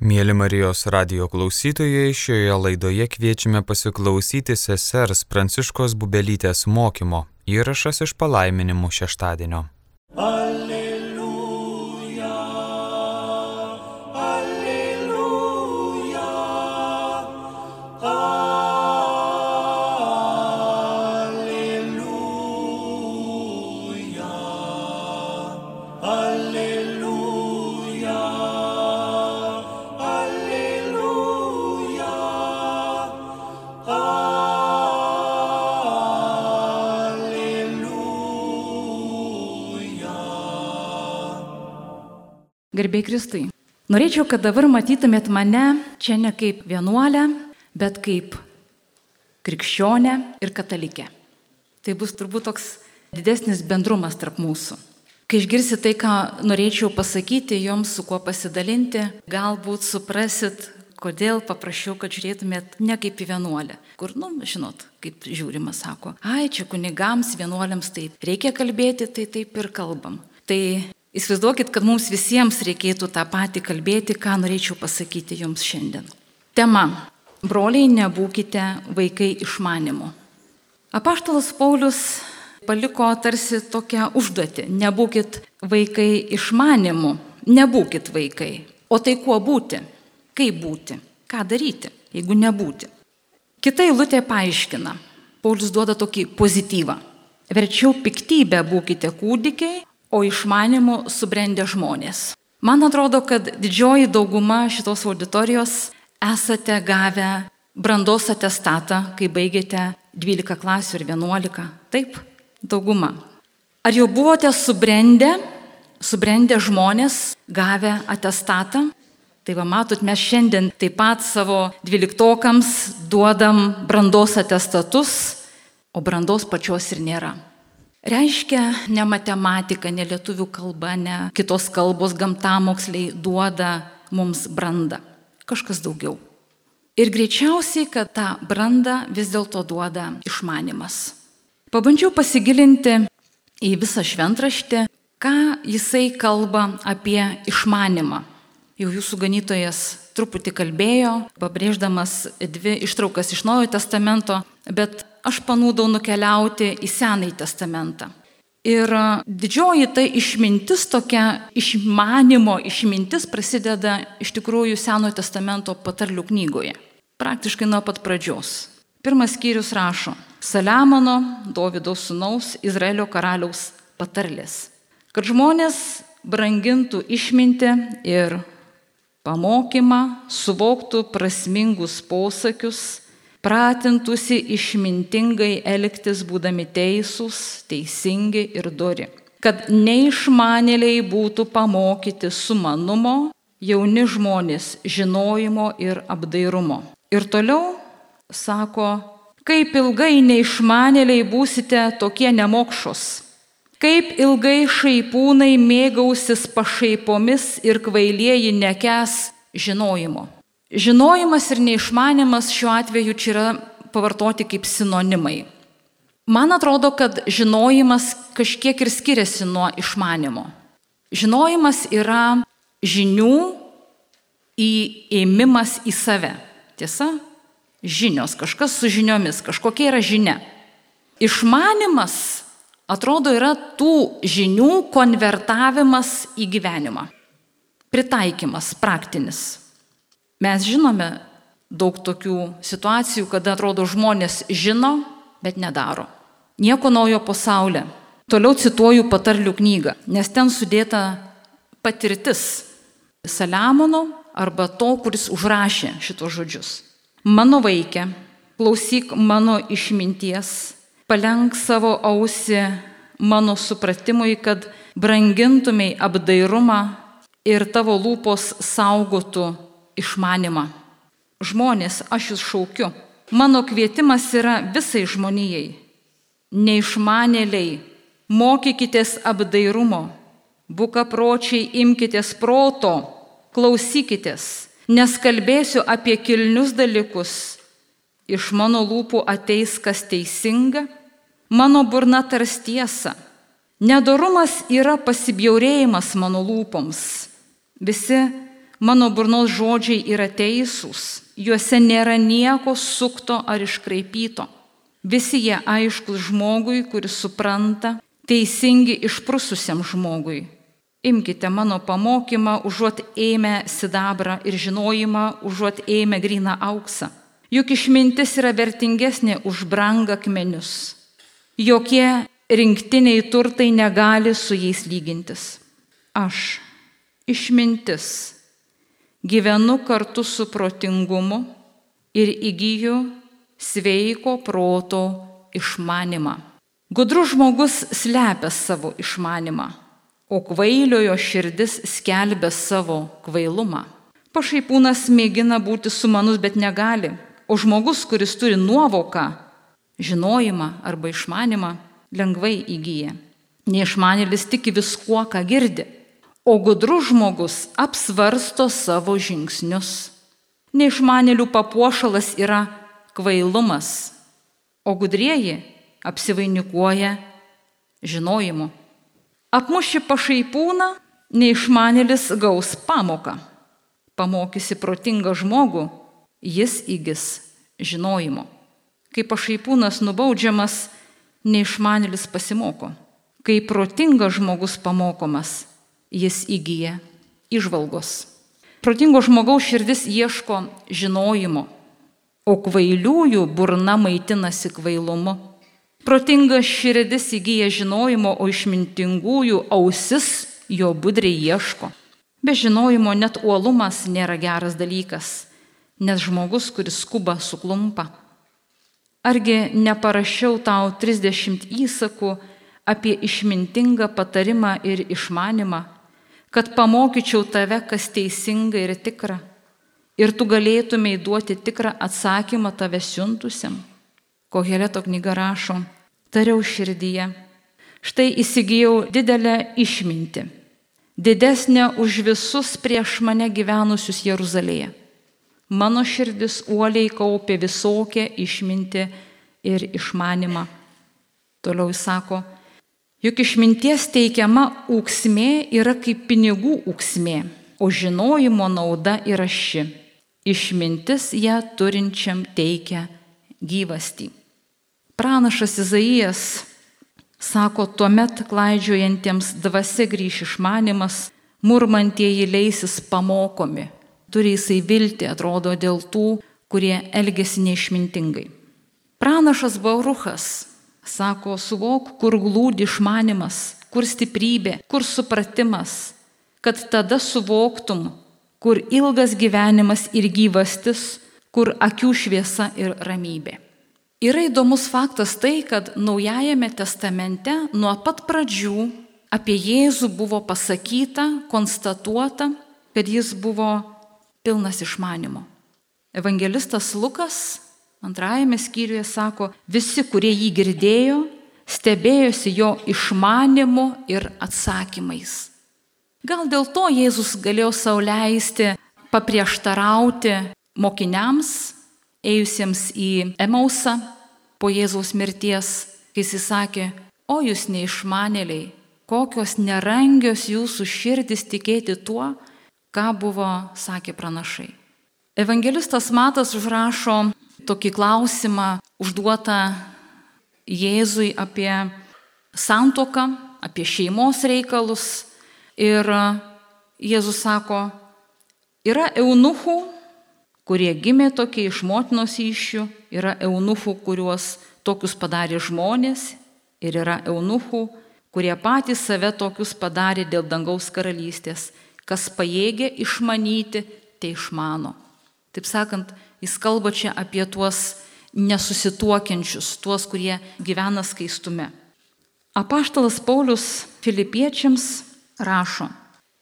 Mėly Marijos radio klausytojai, šioje laidoje kviečiame pasiklausyti sesers Pranciškos Bubelytės mokymo įrašas iš palaiminimų šeštadienio. Alleluja, Gerbėjai Kristui, norėčiau, kad dabar matytumėt mane čia ne kaip vienuolę, bet kaip krikščionę ir katalikę. Tai bus turbūt toks didesnis bendrumas tarp mūsų. Kai išgirsit tai, ką norėčiau pasakyti, jums su kuo pasidalinti, galbūt suprasit, kodėl paprašiau, kad žiūrėtumėt ne kaip į vienuolę, kur, nu, žinot, kaip žiūrima, sako, ai, čia kunigams, vienuoliams taip, reikia kalbėti, tai taip ir kalbam. Tai įsivaizduokit, kad mums visiems reikėtų tą patį kalbėti, ką norėčiau pasakyti jums šiandien. Tema. Broliai, nebūkite vaikai išmanimu. Apaštalas Paulius paliko tarsi tokią užduotį. Nebūkit vaikai išmanimu, nebūkit vaikai. O tai kuo būti? Kaip būti? Ką daryti, jeigu nebūti? Kita eilutė paaiškina. Paulius duoda tokį pozityvą. Verčiau piktybę būkite kūdikiai, o išmanimu subrendę žmonės. Man atrodo, kad didžioji dauguma šitos auditorijos esate gavę brandos atestatą, kai baigėte 12 klasių ir 11. Taip, dauguma. Ar jau buvote subrendę, subrendę žmonės, gavę atestatą? Tai va matot, mes šiandien taip pat savo dvyliktokams duodam brandos atestatus, o brandos pačios ir nėra. Reiškia, ne matematika, ne lietuvių kalba, ne kitos kalbos gamtamoksliai duoda mums brandą. Kažkas daugiau. Ir greičiausiai, kad tą brandą vis dėlto duoda išmanimas. Pabandžiau pasigilinti į visą šventraštį, ką jisai kalba apie išmanimą. Jau jūsų ganytojas truputį kalbėjo, pabrėždamas dvi ištraukas iš Naujojo testamento, bet aš panūdau nukeliauti į Senąjį testamentą. Ir didžioji tai išmintis, tokia išmanimo išmintis prasideda iš tikrųjų Senojo testamento patarlių knygoje. Praktiškai nuo pat pradžios. Pirmas skyrius rašo Saliamono, Dovido sūnaus, Izraelio karaliaus patarlės. Kad žmonės brangintų išmintį ir pamokymą, suvoktų prasmingus posakius, pratintųsi išmintingai elgtis būdami teisūs, teisingi ir dori. Kad neišmanėliai būtų pamokyti sumanumo, jauni žmonės žinojimo ir apdairumo. Ir toliau sako, kaip ilgai neišmanėliai būsite tokie nemokšos. Kaip ilgai šaipūnai mėgausis pašaipomis ir kvailieji nekes žinojimo. Žinojimas ir neišmanimas šiuo atveju čia yra pavartoti kaip sinonimai. Man atrodo, kad žinojimas kažkiek ir skiriasi nuo išmanimo. Žinojimas yra žinių įėmimas į save. Tiesa? Žinios, kažkas su žiniomis, kažkokia yra žinia. Išmanimas, atrodo, yra tų žinių konvertavimas į gyvenimą. Pritaikymas, praktinis. Mes žinome daug tokių situacijų, kada atrodo žmonės žino, bet nedaro. Nieko naujo pasaulyje. Toliau cituoju patarlių knygą, nes ten sudėta patirtis Saliamono arba to, kuris užrašė šitos žodžius. Mano vaikė, klausyk mano išminties, palenk savo ausį mano supratimui, kad brangintumėj apdairumą ir tavo lūpos saugotų išmanimą. Žmonės, aš jūs šaukiu. Mano kvietimas yra visai žmonijai. Neišmanėliai, mokykitės apdairumo, buka pročiai imkitės proto, klausykitės, nes kalbėsiu apie kilnius dalykus. Iš mano lūpų ateis kas teisinga, mano burna tars tiesą. Nedorumas yra pasibjaurėjimas mano lūpoms. Visi Mano burnos žodžiai yra teisūs, juose nėra nieko sukto ar iškraipyto. Visi jie aiškus žmogui, kuris supranta, teisingi išprususiam žmogui. Imkite mano pamokymą, užuot ėmę sidabrą ir žinojimą, užuot ėmę gryną auksą. Juk išmintis yra vertingesnė už brangakmenius. Jokie rinktiniai turtai negali su jais lygintis. Aš, išmintis, gyvenu kartu su protingumu ir įgyju sveiko proto išmanimą. Gudrus žmogus slepia savo išmanimą, o kvailiojo širdis skelbia savo kvailumą. Pašaipūnas mėgina būti sumanus, bet negali, o žmogus, kuris turi nuovoką, žinojimą arba išmanimą, lengvai įgyja. Neišmanėlis tiki viskuo, ką girdi o gudrus žmogus apsvarsto savo žingsnius. Neišmanėlių papuošalas yra kvailumas, o gudrieji apsivainikuoja žinojimu. Apmuši pašaipūną, neišmanėlis gaus pamoką. Pamokysi protingą žmogų, jis įgis žinojimo. Kai pašaipūnas nubaudžiamas, neišmanėlis pasimoko. Kai protingas žmogus pamokomas, jis įgyja išvalgos. Protingo žmogaus širdis ieško žinojimo, o kvailiųjų burna maitinasi kvailumu. Protingas širdis įgyja žinojimo, o išmintingųjų ausis jo budriai ieško. Be žinojimo net uolumas nėra geras dalykas, nes žmogus, kuris skuba, suklumpa. Argi neparašiau tau 30 įsakų apie išmintingą patarimą ir išmanimą, kad pamokyčiau tave, kas teisinga ir tikra, ir tu galėtumai duoti tikrą atsakymą tave siuntusiam. Koheleto knyga rašo, tariau širdyje, štai įsigijau didelę išmintį, didesnę už visus prieš mane gyvenusius Jeruzalėje. Mano širdis uoliai kaupė visokią išmintį ir išmanimą. Toliau jis sako, Juk išminties teikiama ūksmė yra kaip pinigų ūksmė, o žinojimo nauda yra ši. Išmintis ją turinčiam teikia gyvastį. Pranašas Izaijas sako, tuomet klaidžiojantiems dvasia grįž išmanimas, murmantieji leisis pamokomi. Turi jisai vilti, atrodo, dėl tų, kurie elgesi neišmintingai. Pranašas Bauruchas Sako, suvok, kur glūdi išmanimas, kur stiprybė, kur supratimas, kad tada suvoktum, kur ilgas gyvenimas ir gyvastis, kur akių šviesa ir ramybė. Yra įdomus faktas tai, kad Naujajame testamente nuo pat pradžių apie Jėzų buvo pasakyta, konstatuota, kad jis buvo pilnas išmanimo. Evangelistas Lukas Antrajame skyriuje sako, visi, kurie jį girdėjo, stebėjosi jo išmanimu ir atsakymais. Gal dėl to Jėzus galėjo sauliaisti paprieštarauti mokiniams, ėjusiems į Emausą po Jėzaus mirties, kai jis sakė, o jūs neišmanėliai, kokios nerangios jūsų širdis tikėti tuo, ką buvo sakę pranašai. Evangelistas Matas užrašo tokį klausimą užduotą Jėzui apie santoką, apie šeimos reikalus. Ir Jėzus sako, yra eunuchų, kurie gimė tokie iš motinos iššių, yra eunuchų, kuriuos tokius padarė žmonės ir yra eunuchų, kurie patys save tokius padarė dėl dangaus karalystės. Kas pajėgė išmanyti, tai išmano. Taip sakant, Jis kalba čia apie tuos nesusituokiančius, tuos, kurie gyvena skaistume. Apaštalas Paulius filipiečiams rašo,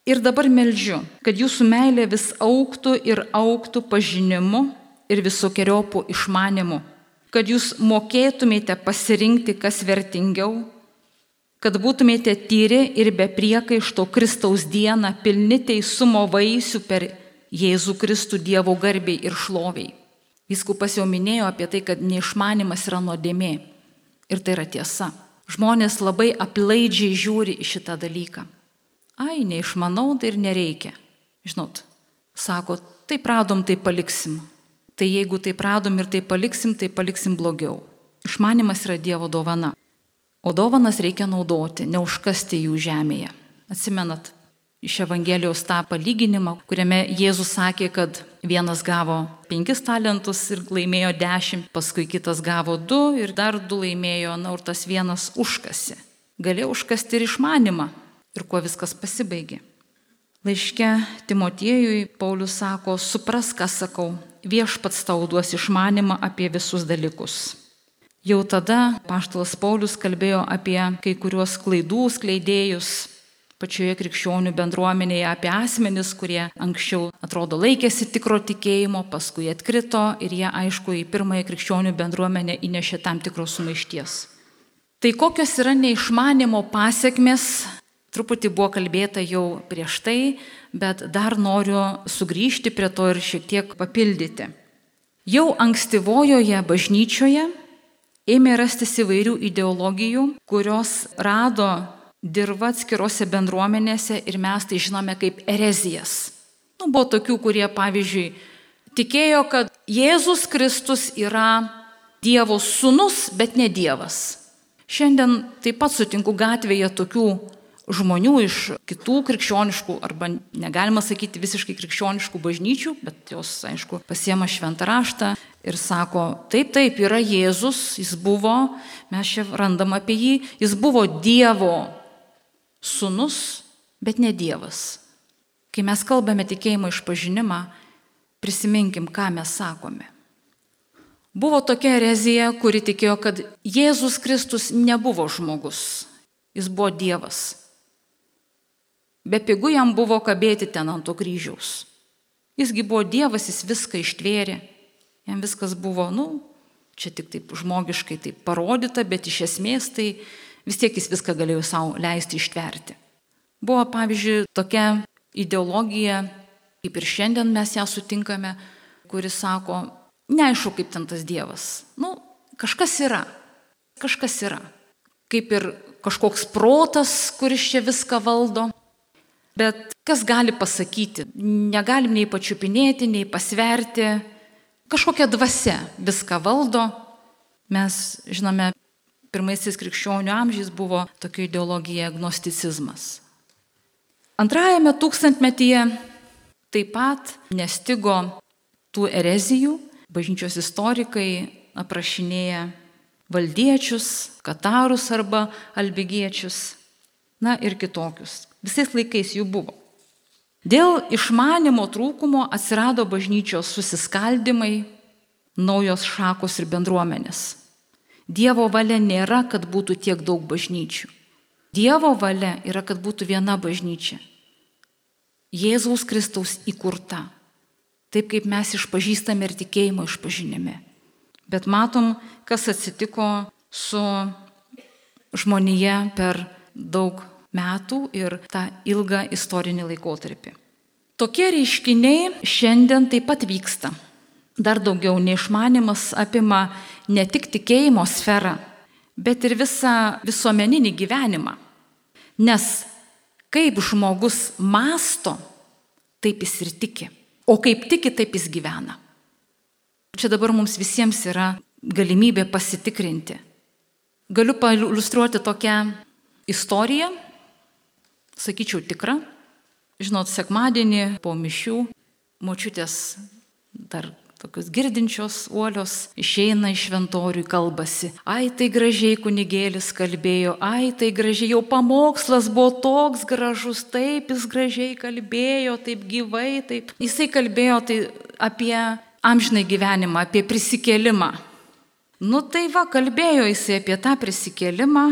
ir dabar meldžiu, kad jūsų meilė vis auktų ir auktų pažinimu ir visokiojopų išmanimu, kad jūs mokėtumėte pasirinkti, kas vertingiau, kad būtumėte tyri ir be priekaišto Kristaus dieną pilni teisumo vaisių per Jėzų Kristų Dievo garbiai ir šloviai. Viskupas jau minėjo apie tai, kad neišmanimas yra nuodėmė. Ir tai yra tiesa. Žmonės labai aplaidžiai žiūri į šitą dalyką. Ai, neišmanau, tai ir nereikia. Žinot, sako, tai radom, tai paliksim. Tai jeigu tai radom ir tai paliksim, tai paliksim blogiau. Išmanimas yra Dievo dovana. O dovanas reikia naudoti, neužkasti jų žemėje. Atsimenat iš Evangelijos tą palyginimą, kuriame Jėzus sakė, kad vienas gavo penkis talentus ir laimėjo dešimt, paskui kitas gavo du ir dar du laimėjo, na ir tas vienas užkasi. Galėjo užkasti ir išmanimą. Ir kuo viskas pasibaigė. Laiške Timotiejui Paulius sako, supras, ką sakau, viešpats tau duos išmanimą apie visus dalykus. Jau tada paštalas Paulius kalbėjo apie kai kuriuos klaidų skleidėjus pačioje krikščionių bendruomenėje, apie asmenis, kurie anksčiau atrodo laikėsi tikro tikėjimo, paskui atkrito ir jie aišku į pirmąją krikščionių bendruomenę įnešė tam tikros sumaišties. Tai kokios yra neišmanimo pasiekmes Truputį buvo kalbėta jau prieš tai, bet dar noriu sugrįžti prie to ir šiek tiek papildyti. Jau ankstyvojoje bažnyčioje ėmė rastis įvairių ideologijų, kurios rado dirba atskirose bendruomenėse ir mes tai žinome kaip erezijas. Nu, buvo tokių, kurie, pavyzdžiui, tikėjo, kad Jėzus Kristus yra Dievo sūnus, bet ne Dievas. Šiandien taip pat sutinku gatvėje tokių žmonių iš kitų krikščioniškų, arba negalima sakyti visiškai krikščioniškų bažnyčių, bet jos, aišku, pasiema šventą raštą ir sako, taip, taip, yra Jėzus, jis buvo, mes čia randam apie jį, jis buvo Dievo sunus, bet ne Dievas. Kai mes kalbame tikėjimo išpažinimą, prisiminkim, ką mes sakome. Buvo tokia erezija, kuri tikėjo, kad Jėzus Kristus nebuvo žmogus, jis buvo Dievas. Be pigų jam buvo kabėti ten ant to kryžiaus. Jisgi buvo Dievas, jis viską ištvėrė. Jam viskas buvo, nu, čia tik taip žmogiškai taip parodyta, bet iš esmės tai vis tiek jis viską galėjo savo leisti ištverti. Buvo, pavyzdžiui, tokia ideologija, kaip ir šiandien mes ją sutinkame, kuris sako, neaišku, kaip ten tas Dievas. Nu, kažkas yra. Kažkas yra. Kaip ir kažkoks protas, kuris čia viską valdo. Bet kas gali pasakyti? Negalim nei pačiupinėti, nei pasverti. Kažkokia dvasia viską valdo. Mes žinome, pirmaisiais krikščionių amžiais buvo tokia ideologija agnosticizmas. Antrajame tūkstantmetyje taip pat nestigo tų erezijų. Bažnyčios istorikai aprašinėja valdiečius, katarus arba albigiečius, na ir kitokius. Visais laikais jų buvo. Dėl išmanimo trūkumo atsirado bažnyčios susiskaldimai, naujos šakos ir bendruomenės. Dievo valia nėra, kad būtų tiek daug bažnyčių. Dievo valia yra, kad būtų viena bažnyčia. Jėzaus Kristaus įkurta. Taip kaip mes išpažįstame ir tikėjimo išpažinime. Bet matom, kas atsitiko su žmonėje per daug metų ir tą ilgą istorinį laikotarpį. Tokie reiškiniai šiandien taip pat vyksta. Dar daugiau neišmanimas apima ne tik tikėjimo sferą, bet ir visą visuomeninį gyvenimą. Nes kaip žmogus masto, taip jis ir tiki. O kaip tiki, taip jis gyvena. Čia dabar mums visiems yra galimybė pasitikrinti. Galiu pailustruoti tokią istoriją, sakyčiau, tikra. Žinot, sekmadienį po mišių močiutės dar tokios girdinčios uolios išeina iš šventorių, kalbasi. Ai, tai gražiai kunigėlis kalbėjo, ai, tai gražiai jau pamokslas buvo toks gražus, taip jis gražiai kalbėjo, taip gyvai, taip. Jisai kalbėjo tai apie amžinai gyvenimą, apie prisikėlimą. Nu tai va, kalbėjo jisai apie tą prisikėlimą,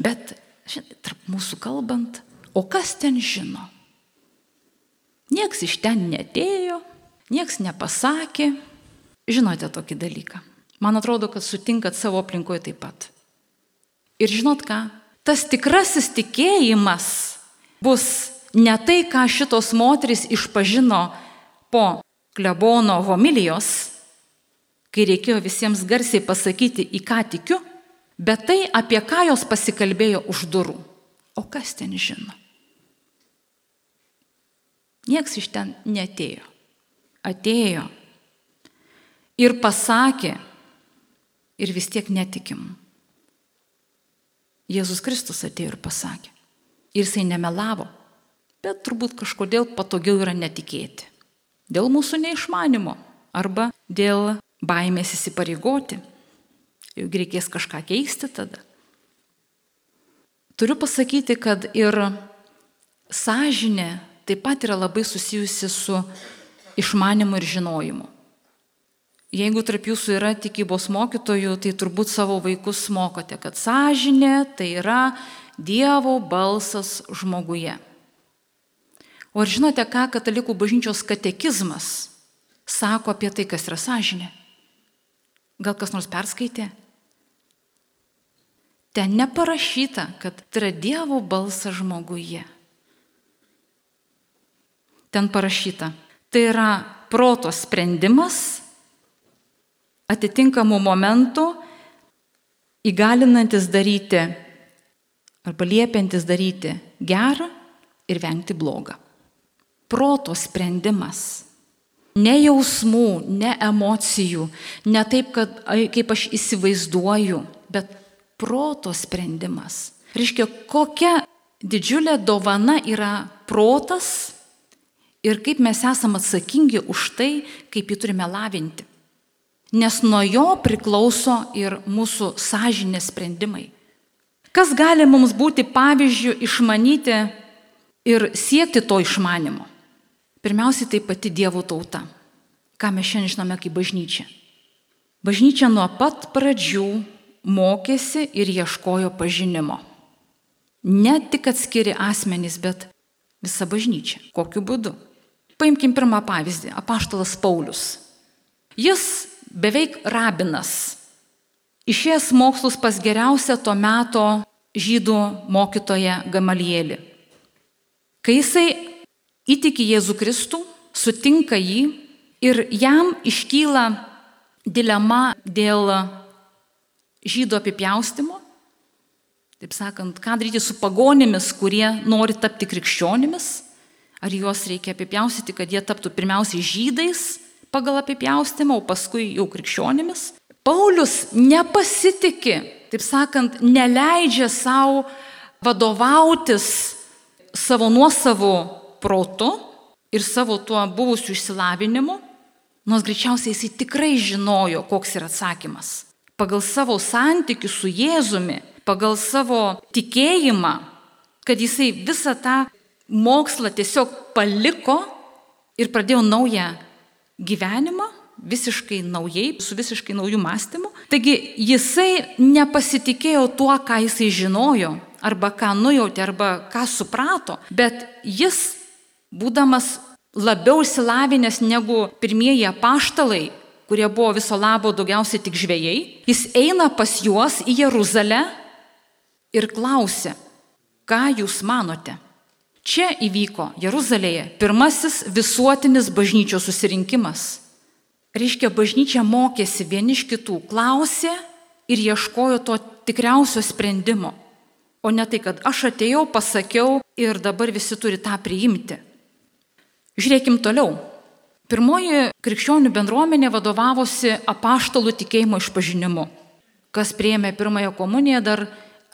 bet Žinai, tarp mūsų kalbant, o kas ten žino? Niekas iš ten netėjo, niekas nepasakė. Žinote tokį dalyką. Man atrodo, kad sutinkat savo aplinkoje taip pat. Ir žinot ką? Tas tikrasis tikėjimas bus ne tai, ką šitos moteris išpažino po klebono homilijos, kai reikėjo visiems garsiai pasakyti, į ką tikiu, bet tai, apie ką jos pasikalbėjo už durų. O kas ten žino? Niekas iš ten netėjo. Atėjo ir pasakė, ir vis tiek netikim. Jėzus Kristus atėjo ir pasakė. Ir jisai nemelavo, bet turbūt kažkodėl patogiau yra netikėti. Dėl mūsų neišmanimo arba dėl baimės įsipareigoti. Juk reikės kažką keisti tada. Turiu pasakyti, kad ir sąžinė taip pat yra labai susijusi su išmanimu ir žinojimu. Jeigu tarp jūsų yra tikybos mokytojų, tai turbūt savo vaikus mokote, kad sąžinė tai yra Dievo balsas žmoguje. O ar žinote, ką katalikų bažnyčios katekizmas sako apie tai, kas yra sąžinė? Gal kas nors perskaitė? Ten neparašyta, kad tai yra Dievo balsas žmoguje. Ten parašyta, tai yra proto sprendimas atitinkamų momentų įgalinantis daryti arba liepiantis daryti gerą ir vengti blogą. Proto sprendimas. Ne jausmų, ne emocijų, ne taip, kad, kaip aš įsivaizduoju, bet proto sprendimas. Reiškia, kokia didžiulė dovana yra protas ir kaip mes esame atsakingi už tai, kaip jį turime lavinti. Nes nuo jo priklauso ir mūsų sąžinės sprendimai. Kas gali mums būti pavyzdžių išmanyti ir siekti to išmanimo? Pirmiausiai tai pati Dievo tauta, ką mes šiandien žinome kaip bažnyčia. Bažnyčia nuo pat pradžių mokėsi ir ieškojo pažinimo. Ne tik atskiri asmenys, bet visa bažnyčia. Kokiu būdu? Paimkim pirmą pavyzdį - apaštalas Paulius. Jis beveik rabinas išėjęs mokslus pas geriausią to meto žydų mokytoją Gamalielį. Kai jisai įtiki Jėzų Kristų, sutinka jį ir jam iškyla dilema dėl žydų apipjaustimo, taip sakant, ką daryti su pagonimis, kurie nori tapti krikščionimis, ar juos reikia apipjaustyti, kad jie taptų pirmiausiai žydais pagal apipjaustimą, o paskui jau krikščionimis. Paulius nepasitikė, taip sakant, neleidžia savo vadovautis savo nuosavo protu ir savo tuo buvusiu išsilavinimu, nors greičiausiai jisai tikrai žinojo, koks yra atsakymas. Pagal savo santykių su Jėzumi, pagal savo tikėjimą, kad jisai visą tą mokslą tiesiog paliko ir pradėjo naują gyvenimą, visiškai naujai, su visiškai naujų mąstymu. Taigi jisai nepasitikėjo tuo, ką jisai žinojo, arba ką nujautė, arba ką suprato, bet jis, būdamas labiau išsilavinęs negu pirmieji apaštalai, kurie buvo viso labo daugiausiai tik žvėjai, jis eina pas juos į Jeruzalę ir klausia, ką jūs manote. Čia įvyko Jeruzalėje pirmasis visuotinis bažnyčios susirinkimas. Reiškia, bažnyčia mokėsi vieni iš kitų, klausė ir ieškojo to tikriausio sprendimo. O ne tai, kad aš atėjau, pasakiau ir dabar visi turi tą priimti. Žiūrėkim toliau. Pirmoji krikščionių bendruomenė vadovavosi apaštalų tikėjimo išpažinimu. Kas prieėmė pirmąją komuniją, dar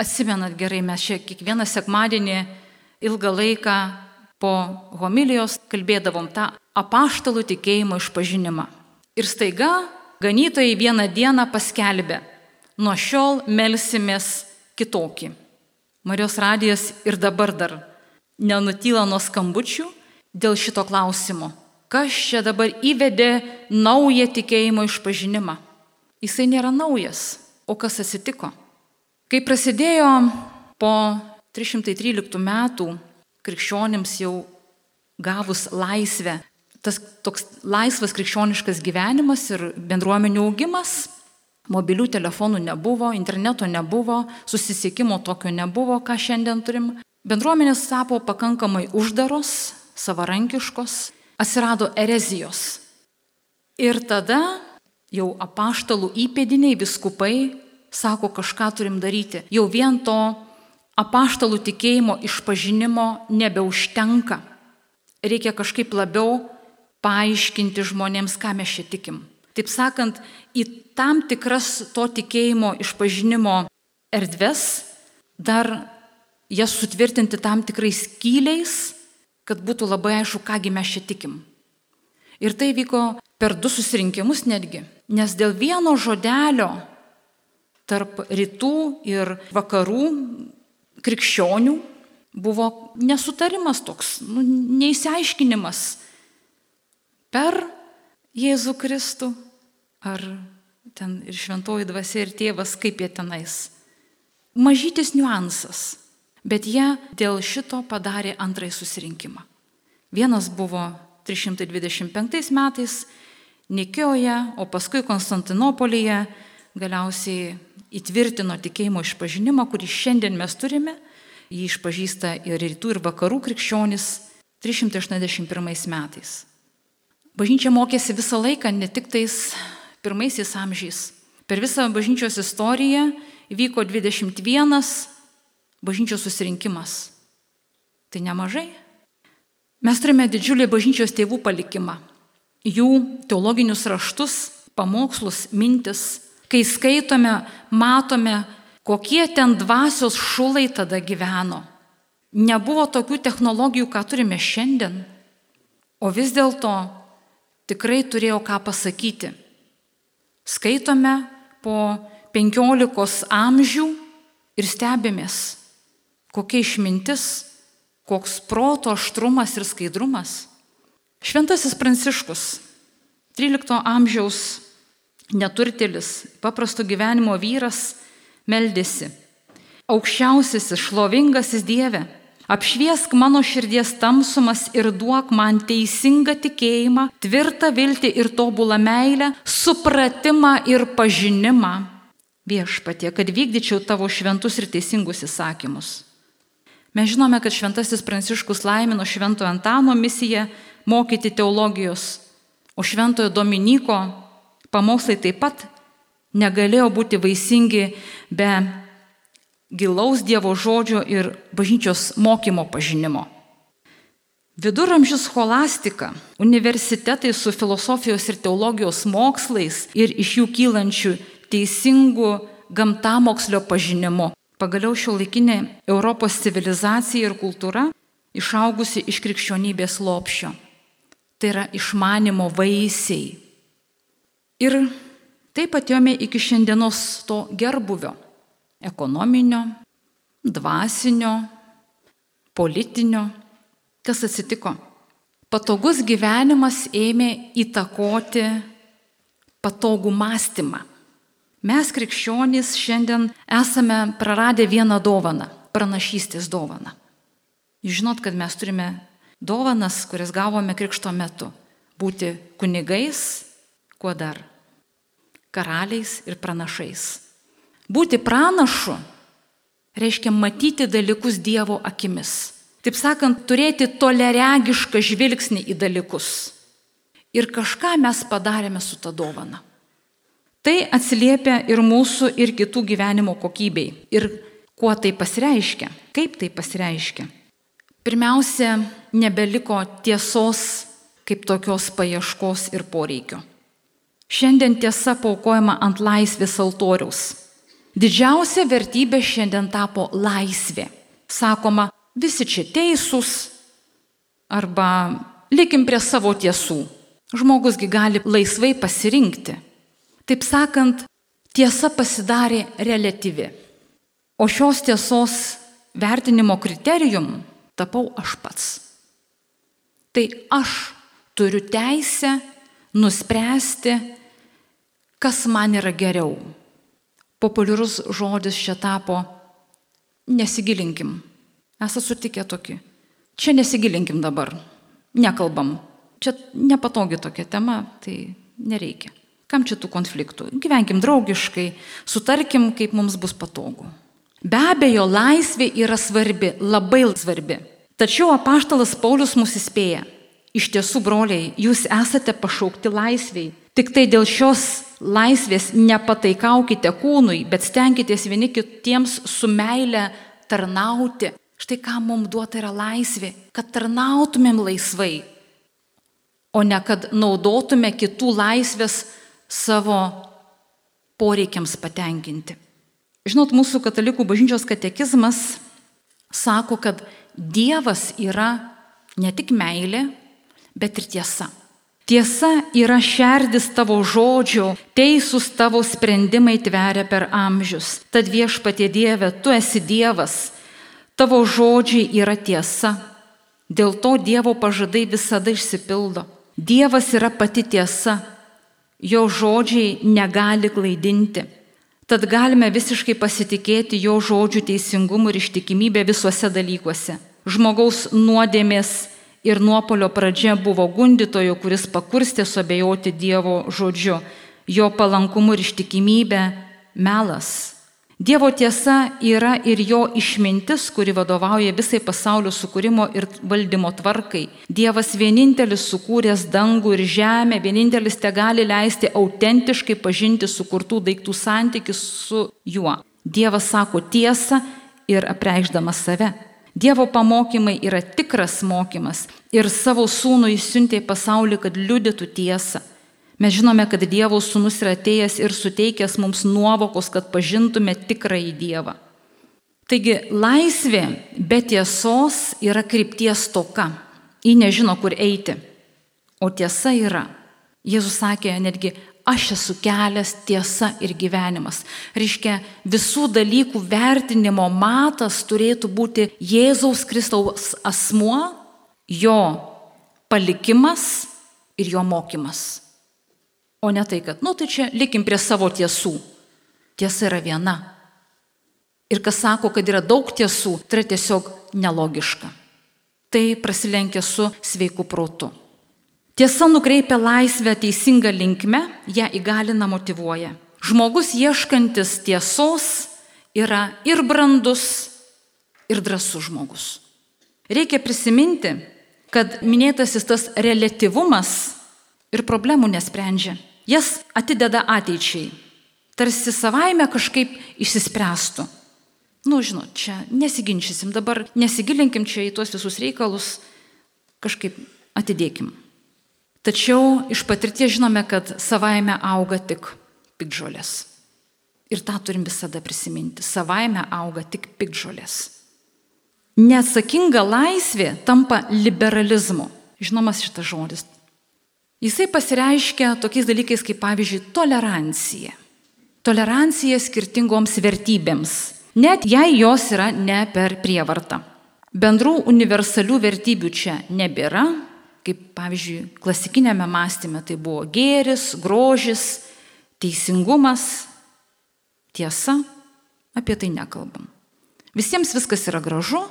atsimenat gerai, mes čia kiekvieną sekmadienį ilgą laiką po homilijos kalbėdavom tą apaštalų tikėjimo išpažinimą. Ir staiga ganytojai vieną dieną paskelbė, nuo šiol melsimės kitokį. Marijos radijas ir dabar dar nenutyla nuo skambučių dėl šito klausimo. Kas čia dabar įvedė naują tikėjimo išpažinimą? Jisai nėra naujas. O kas atsitiko? Kai prasidėjo po 313 metų krikščionims jau gavus laisvę tas toks laisvas krikščioniškas gyvenimas ir bendruomenių augimas, mobilių telefonų nebuvo, interneto nebuvo, susisiekimo tokio nebuvo, ką šiandien turim. Bendruomenės tapo pakankamai uždaros, savarankiškos, atsirado erezijos. Ir tada jau apaštalų įpėdiniai, viskupai sako, kažką turim daryti. Jau vien to apaštalų tikėjimo išpažinimo nebeužtenka reikia kažkaip labiau paaiškinti žmonėms, ką mes čia tikim. Taip sakant, į tam tikras to tikėjimo išpažinimo erdves dar jas sutvirtinti tam tikrais kyliais, kad būtų labai aišku, kągi mes čia tikim. Ir tai vyko per du susirinkimus netgi, nes dėl vieno žodelio tarp rytų ir vakarų krikščionių buvo nesutarimas toks, nu, neįsiaiškinimas per Jėzų Kristų ar ten ir šventoji dvasia ir tėvas, kaip jie tenais. Mažytis niuansas. Bet jie dėl šito padarė antrąjį susirinkimą. Vienas buvo 325 metais Nikioje, o paskui Konstantinopolyje galiausiai įtvirtino tikėjimo išpažinimą, kurį šiandien mes turime. Jį išpažįsta ir rytų, ir vakarų krikščionis 381 metais. Bažnyčia mokėsi visą laiką, ne tik tais pirmaisiais amžiais. Per visą bažnyčios istoriją vyko 21 bažnyčios susirinkimas. Tai nemažai. Mes turime didžiulį bažnyčios tėvų palikimą. Jų teologinius raštus, pamokslus, mintis. Kai skaitome, matome, kokie ten dvasios šulai tada gyveno. Nebuvo tokių technologijų, ką turime šiandien. O vis dėlto tikrai turėjo ką pasakyti. Skaitome po 15 amžių ir stebėmės, kokia išmintis, koks proto aštrumas ir skaidrumas. Šventasis Pranciškus, 13 amžiaus neturtėlis, paprasto gyvenimo vyras, meldėsi. Aukščiausiasis, šlovingasis Dieve, apšviesk mano širdies tamsumas ir duok man teisingą tikėjimą, tvirtą viltį ir tobulą meilę, supratimą ir pažinimą. Viešpatie, kad vykdyčiau tavo šventus ir teisingus įsakymus. Mes žinome, kad šventasis Pranciškus laimino šventojo Antano misiją mokyti teologijos, o šventojo Dominiko pamokslai taip pat negalėjo būti vaisingi be gilaus Dievo žodžio ir bažnyčios mokymo pažinimo. Viduramžių scholastika, universitetai su filosofijos ir teologijos mokslais ir iš jų kylančių teisingų gamtamokslio pažinimu Pagaliau šio laikinė Europos civilizacija ir kultūra išaugusi iš krikščionybės lopšio. Tai yra išmanimo vaisiai. Ir taip atėjome iki šiandienos to gerbuvio - ekonominio, dvasinio, politinio. Kas atsitiko? Patogus gyvenimas ėmė įtakoti patogų mąstymą. Mes krikščionys šiandien esame praradę vieną dovaną - pranašystės dovaną. Jūs žinot, kad mes turime dovanas, kurias gavome krikšto metu - būti kunigais, kuo dar - karaliais ir pranašais. Būti pranašu reiškia matyti dalykus Dievo akimis. Taip sakant, turėti toleregišką žvilgsnį į dalykus. Ir kažką mes padarėme su ta dovana. Tai atsiliepia ir mūsų, ir kitų gyvenimo kokybei. Ir kuo tai pasireiškia? Kaip tai pasireiškia? Pirmiausia, nebeliko tiesos kaip tokios paieškos ir poreikio. Šiandien tiesa paukojama ant laisvės altoriaus. Didžiausia vertybė šiandien tapo laisvė. Sakoma, visi čia teisūs arba likim prie savo tiesų. Žmogusgi gali laisvai pasirinkti. Taip sakant, tiesa pasidarė relatyvi. O šios tiesos vertinimo kriterijum tapau aš pats. Tai aš turiu teisę nuspręsti, kas man yra geriau. Populiarus žodis čia tapo nesigilinkim. Esate sutikę tokį. Čia nesigilinkim dabar. Nekalbam. Čia nepatogi tokia tema, tai nereikia. Kam čia tų konfliktų? Gyvenkim draugiškai, sutarkim, kaip mums bus patogu. Be abejo, laisvė yra svarbi, labai svarbi. Tačiau apaštalas Paulius mus įspėja. Iš tiesų, broliai, jūs esate pašaukti laisviai. Tik tai dėl šios laisvės nepataikaukite kūnui, bet stenkitės vieni kitiems su meile tarnauti. Štai ką mums duota yra laisvė, kad tarnautumėm laisvai, o ne kad naudotume kitų laisvės savo poreikiams patenkinti. Žinot, mūsų katalikų bažnyčios katekizmas sako, kad Dievas yra ne tik meilė, bet ir tiesa. Tiesa yra šerdis tavo žodžio, teisūs tavo sprendimai tveria per amžius. Tad viešpatie Dieve, tu esi Dievas, tavo žodžiai yra tiesa. Dėl to Dievo pažadai visada išsipildo. Dievas yra pati tiesa, jo žodžiai negali klaidinti. Tad galime visiškai pasitikėti jo žodžių teisingumu ir ištikimybė visuose dalykuose. Žmogaus nuodėmės ir nuopolio pradžia buvo gundytojo, kuris pakurstė suabejoti Dievo žodžiu, jo palankumu ir ištikimybė - melas. Dievo tiesa yra ir jo išmintis, kuri vadovauja visai pasaulio sukūrimo ir valdymo tvarkai. Dievas vienintelis sukūręs dangų ir žemę, vienintelis te gali leisti autentiškai pažinti sukurtų daiktų santykis su juo. Dievas sako tiesą ir apreikšdamas save. Dievo pamokymai yra tikras mokymas ir savo sūnų įsiuntė į pasaulį, kad liudytų tiesą. Mes žinome, kad Dievo sūnus yra atėjęs ir suteikęs mums nuovokos, kad pažintume tikrąjį Dievą. Taigi laisvė be tiesos yra krypties toka. Ji nežino, kur eiti. O tiesa yra. Jėzus sakė netgi, aš esu kelias, tiesa ir gyvenimas. Reiškia, visų dalykų vertinimo matas turėtų būti Jėzaus Kristaus asmuo, jo palikimas ir jo mokymas. O ne tai, kad, nu tai čia likim prie savo tiesų. Tiesa yra viena. Ir kas sako, kad yra daug tiesų, tai yra tiesiog nelogiška. Tai prasilenkia su sveiku protu. Tiesa nukreipia laisvę teisingą linkmę, ją įgalina motivuoja. Žmogus ieškantis tiesos yra ir brandus, ir drasus žmogus. Reikia prisiminti, kad minėtasis tas relativumas ir problemų nesprendžia. Jas atideda ateičiai. Tarsi savaime kažkaip išsispręstų. Nu, žinot, čia nesiginčysim, dabar nesigilinkim čia į tuos visus reikalus, kažkaip atidėkim. Tačiau iš patirties žinome, kad savaime auga tik pikžolės. Ir tą turim visada prisiminti. Savaime auga tik pikžolės. Neatsakinga laisvė tampa liberalizmu. Žinomas šitas žodis. Jisai pasireiškia tokiais dalykais kaip pavyzdžiui tolerancija. Tolerancija skirtingoms vertybėms, net jei jos yra ne per prievartą. Bendrų universalių vertybių čia nebėra, kaip pavyzdžiui klasikinėme mąstyme tai buvo gėris, grožis, teisingumas, tiesa, apie tai nekalbam. Visiems viskas yra gražu,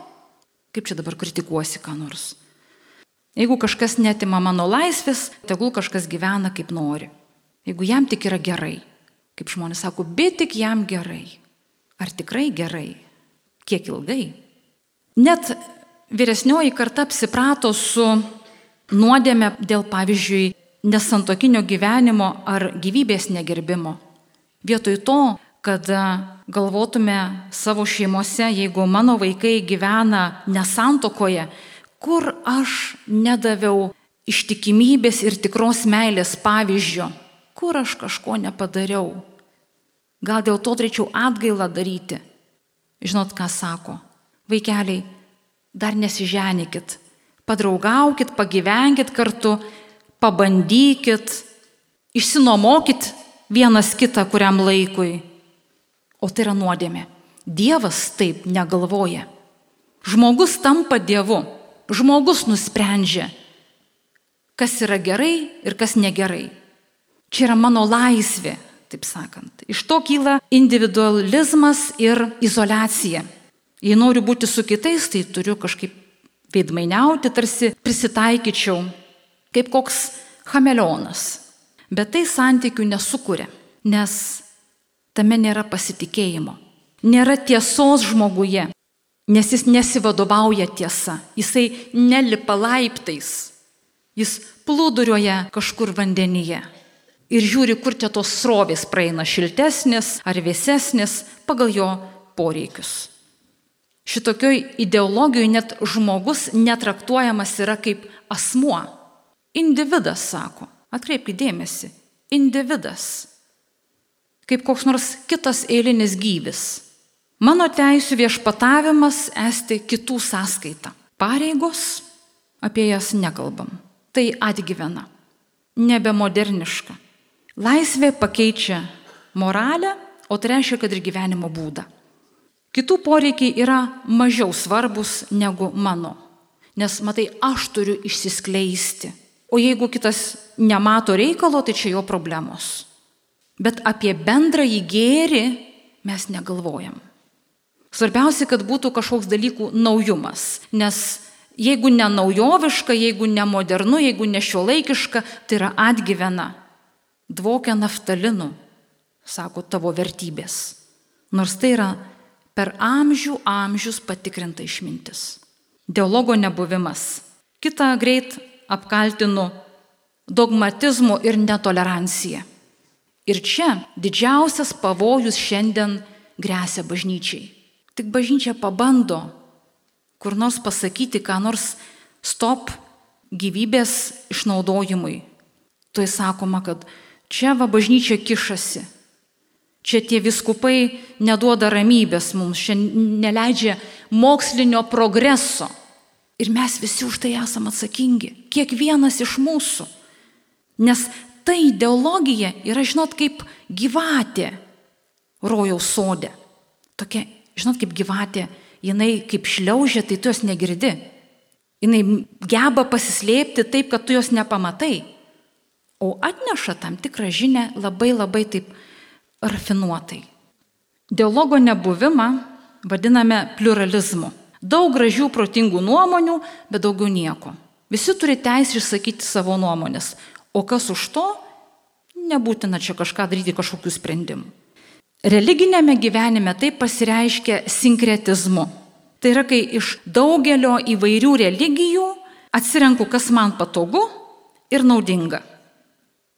kaip čia dabar kritikuosi ką nors. Jeigu kažkas netima mano laisvės, tegul kažkas gyvena kaip nori. Jeigu jam tik yra gerai. Kaip žmonės sako, bet tik jam gerai. Ar tikrai gerai? Kiek ilgai? Net vyresnioji karta apsiprato su nuodėme dėl, pavyzdžiui, nesantokinio gyvenimo ar gyvybės negerbimo. Vietoj to, kad galvotume savo šeimose, jeigu mano vaikai gyvena nesantokoje, kur aš nedaviau ištikimybės ir tikros meilės pavyzdžio, kur aš kažko nepadariau. Gal dėl to turėčiau atgailą daryti. Žinot, ką sako? Vaikeliai, dar nesiženykit, padraugaukit, pagyvenkit kartu, pabandykit, išsinomokit vienas kitą kuriam laikui. O tai yra nuodėmė. Dievas taip negalvoja. Žmogus tampa Dievu Žmogus nusprendžia, kas yra gerai ir kas negerai. Čia yra mano laisvė, taip sakant. Iš to kyla individualizmas ir izolacija. Jei noriu būti su kitais, tai turiu kažkaip veidmainiauti, tarsi prisitaikyčiau, kaip koks chameleonas. Bet tai santykių nesukuria, nes tame nėra pasitikėjimo. Nėra tiesos žmoguje, Nes jis nesivadovauja tiesa, jisai nelipa laiptais, jis plūduriuoja kažkur vandenyje ir žiūri, kur čia tos srovės praeina šiltesnės ar vėsesnės pagal jo poreikius. Šitokioj ideologijoje net žmogus netraktuojamas yra kaip asmuo. Individas, sako. Atkreipkite dėmesį. Individas. Kaip koks nors kitas eilinis gyvis. Mano teisų viešpatavimas esti kitų sąskaita. Pareigos, apie jas nekalbam. Tai atgyvena. Nebemoderniška. Laisvė pakeičia moralę, o tai reiškia, kad ir gyvenimo būdą. Kitų poreikiai yra mažiau svarbus negu mano. Nes, matai, aš turiu išsiskleisti. O jeigu kitas nemato reikalo, tai čia jo problemos. Bet apie bendrąjį gėrį mes negalvojam. Svarbiausia, kad būtų kažkoks dalykų naujumas. Nes jeigu ne naujoviška, jeigu ne modernu, jeigu ne šiuolaikiška, tai yra atgyvena. Dvokia naftalinu, sako tavo vertybės. Nors tai yra per amžių amžius patikrinta išmintis. Dialogo nebuvimas. Kita greit apkaltinu dogmatizmu ir netolerancija. Ir čia didžiausias pavojus šiandien grėsia bažnyčiai. Tik bažnyčia pabando kur nors pasakyti, ką nors stop gyvybės išnaudojimui. Tuoj sakoma, kad čia va bažnyčia kišasi. Čia tie viskupai neduoda ramybės mums, čia neleidžia mokslinio progreso. Ir mes visi už tai esame atsakingi, kiekvienas iš mūsų. Nes ta ideologija yra, žinot, kaip gyvatė rojaus sodė. Tokia, žinot, kaip gyvatė, jinai kaip šliaužia, tai tu jos negirdi. Jinai geba pasislėpti taip, kad tu jos nepamatai. O atneša tam tikrą žinę labai labai taip rafinuotai. Dialogo nebuvimą vadiname pluralizmu. Daug gražių, protingų nuomonių, bet daugiau nieko. Visi turi teisę išsakyti savo nuomonės. O kas už to, nebūtina čia kažką daryti, kažkokių sprendimų. Religinėme gyvenime tai pasireiškia sinkretizmu. Tai yra, kai iš daugelio įvairių religijų atsirenku, kas man patogu ir naudinga.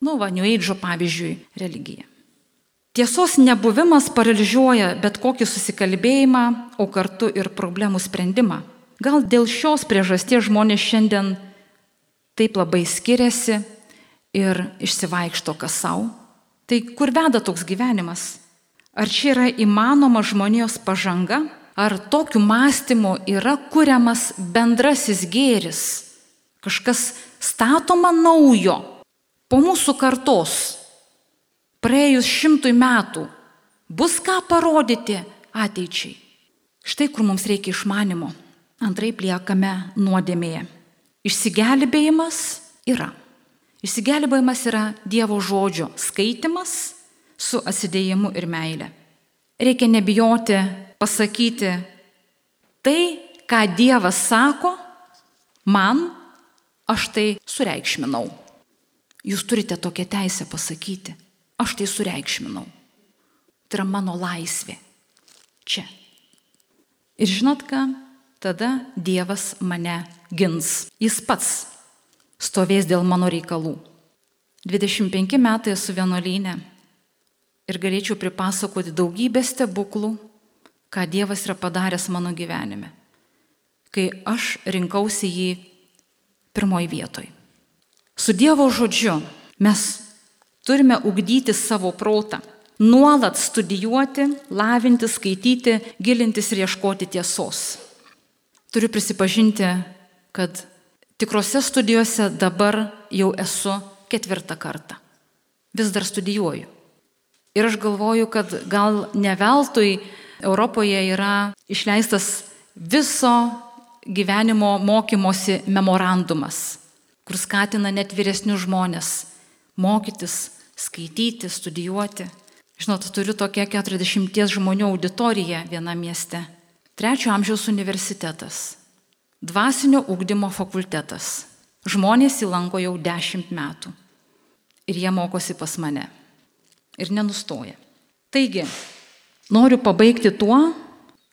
Nu, va, New Age, pavyzdžiui, religija. Tiesos nebuvimas paralyžiuoja bet kokį susikalbėjimą, o kartu ir problemų sprendimą. Gal dėl šios priežasties žmonės šiandien taip labai skiriasi ir išsivaikšto kas savo. Tai kur veda toks gyvenimas? Ar čia yra įmanoma žmonijos pažanga? Ar tokiu mąstymu yra kuriamas bendrasis gėris? Kažkas statoma naujo po mūsų kartos praėjus šimtui metų bus ką parodyti ateičiai. Štai kur mums reikia išmanimo. Antraip liekame nuodėmėje. Išsigelbėjimas yra. Išsigelbėjimas yra Dievo žodžio skaitimas su atsidėjimu ir meile. Reikia nebijoti pasakyti tai, ką Dievas sako, man aš tai sureikšminau. Jūs turite tokią teisę pasakyti aš tai sureikšminau. Tai yra mano laisvė. Čia. Ir žinot ką? Tada Dievas mane gins. Jis pats stovės dėl mano reikalų. 25 metai esu vienuolynė ir galėčiau pripasakoti daugybę stebuklų, ką Dievas yra padaręs mano gyvenime, kai aš rinkausi jį pirmoji vietoj. Su Dievo žodžiu mes Turime ugdyti savo protą, nuolat studijuoti, lavinti, skaityti, gilintis ir ieškoti tiesos. Turiu prisipažinti, kad tikrose studijose dabar jau esu ketvirtą kartą. Vis dar studijuoju. Ir aš galvoju, kad gal ne veltui Europoje yra išleistas viso gyvenimo mokymosi memorandumas, kur skatina net vyresnius žmonės mokytis, skaityti, studijuoti. Žinot, turiu tokią 40 žmonių auditoriją viename mieste. Trečio amžiaus universitetas. Dvasinio ugdymo fakultetas. Žmonės įlanko jau 10 metų. Ir jie mokosi pas mane. Ir nenustoja. Taigi, noriu pabaigti tuo,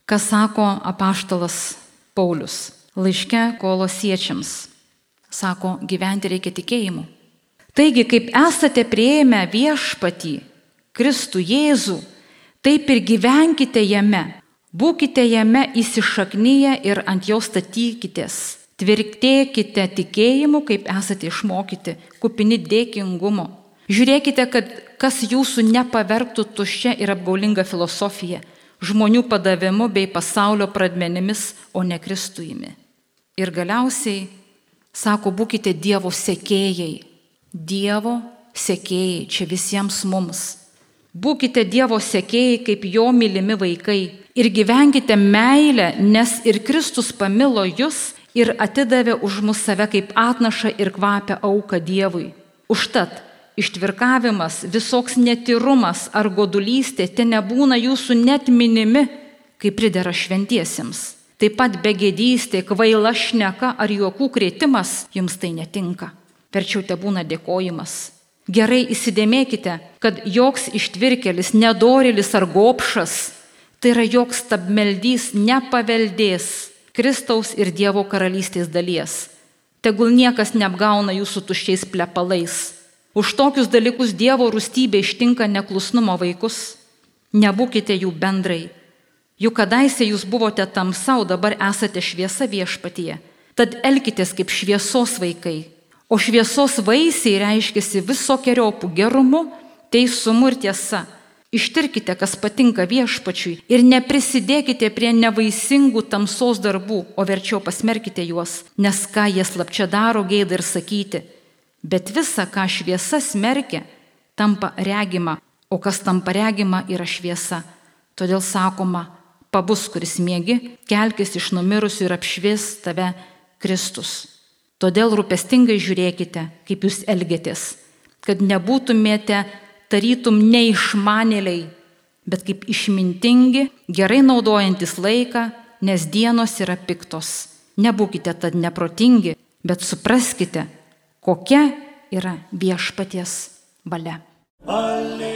ką sako apaštalas Paulius laiške kolosiečiams. Sako, gyventi reikia tikėjimu. Taigi, kaip esate prieėmę viešpatį, Kristų Jėzų, taip ir gyvenkite jame, Būkite jame įsišaknyje ir ant jo statykitės. Tvirtėkite tikėjimu, kaip esate išmokyti, kupini dėkingumo. Žiūrėkite, kad kas jūsų nepavergtų tuščia ir apgaulinga filosofija, žmonių padavimu bei pasaulio pradmenimis, o ne Kristujimi. Ir galiausiai, sako, būkite Dievo sekėjai. Dievo sekėjai čia visiems mums. Būkite Dievo sekėjai kaip jo mylimi vaikai ir gyvenkite meilę, nes ir Kristus pamilo jūs ir atidavė už mus save kaip atnašą ir kvapę auką Dievui. Užtat ištvirkavimas, visoks netyrumas ar godulystė te nebūna jūsų net minimi, kaip pridera šventiesiems. Taip pat begėdystė, kvaila šneka ar juokų krėtimas jums tai netinka. Verčiau te būna dėkojimas. Gerai įsidėmėkite, kad joks ištvirkelis, nedorilis ar gopšas, tai yra joks stabmeldys nepaveldės Kristaus ir Dievo karalystės dalies. Tegul niekas neapgauna jūsų tuščiais plepalais. Už tokius dalykus Dievo rūstybė ištinka neklusnumo vaikus. Nebūkite jų bendrai. Juk kadaise jūs buvote tamsa, o dabar esate šviesa viešpatyje. Tad elkitės kaip šviesos vaikai. O šviesos vaisiai reiškiasi visokiojopų gerumu, teisumu ir tiesa. Ištirkite, kas patinka viešpačiui ir neprisidėkite prie nevaisingų tamsos darbų, o verčiau pasmerkite juos, nes ką jie slapčia daro gėdą ir sakyti. Bet visa, ką šviesa smerkia, tampa regima, o kas tampa regima yra šviesa. Todėl sakoma, pabus, kuris mėgi, kelkis iš numirusių ir apšvies tave Kristus. Todėl rūpestingai žiūrėkite, kaip jūs elgėtės, kad nebūtumėte tarytum neišmanėliai, bet kaip išmintingi, gerai naudojantis laiką, nes dienos yra piktos. Nebūkite tad neprotingi, bet supraskite, kokia yra viešpaties valia. Alleluja.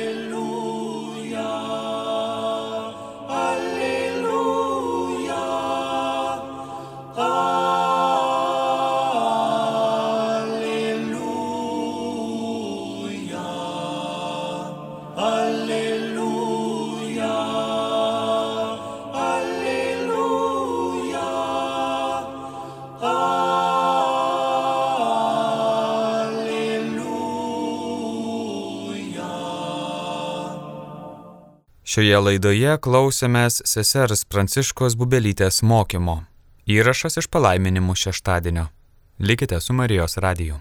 Šioje laidoje klausėmės sesers Pranciškos Bubelytės mokymo. Įrašas iš palaiminimų šeštadienio. Likite su Marijos radiju.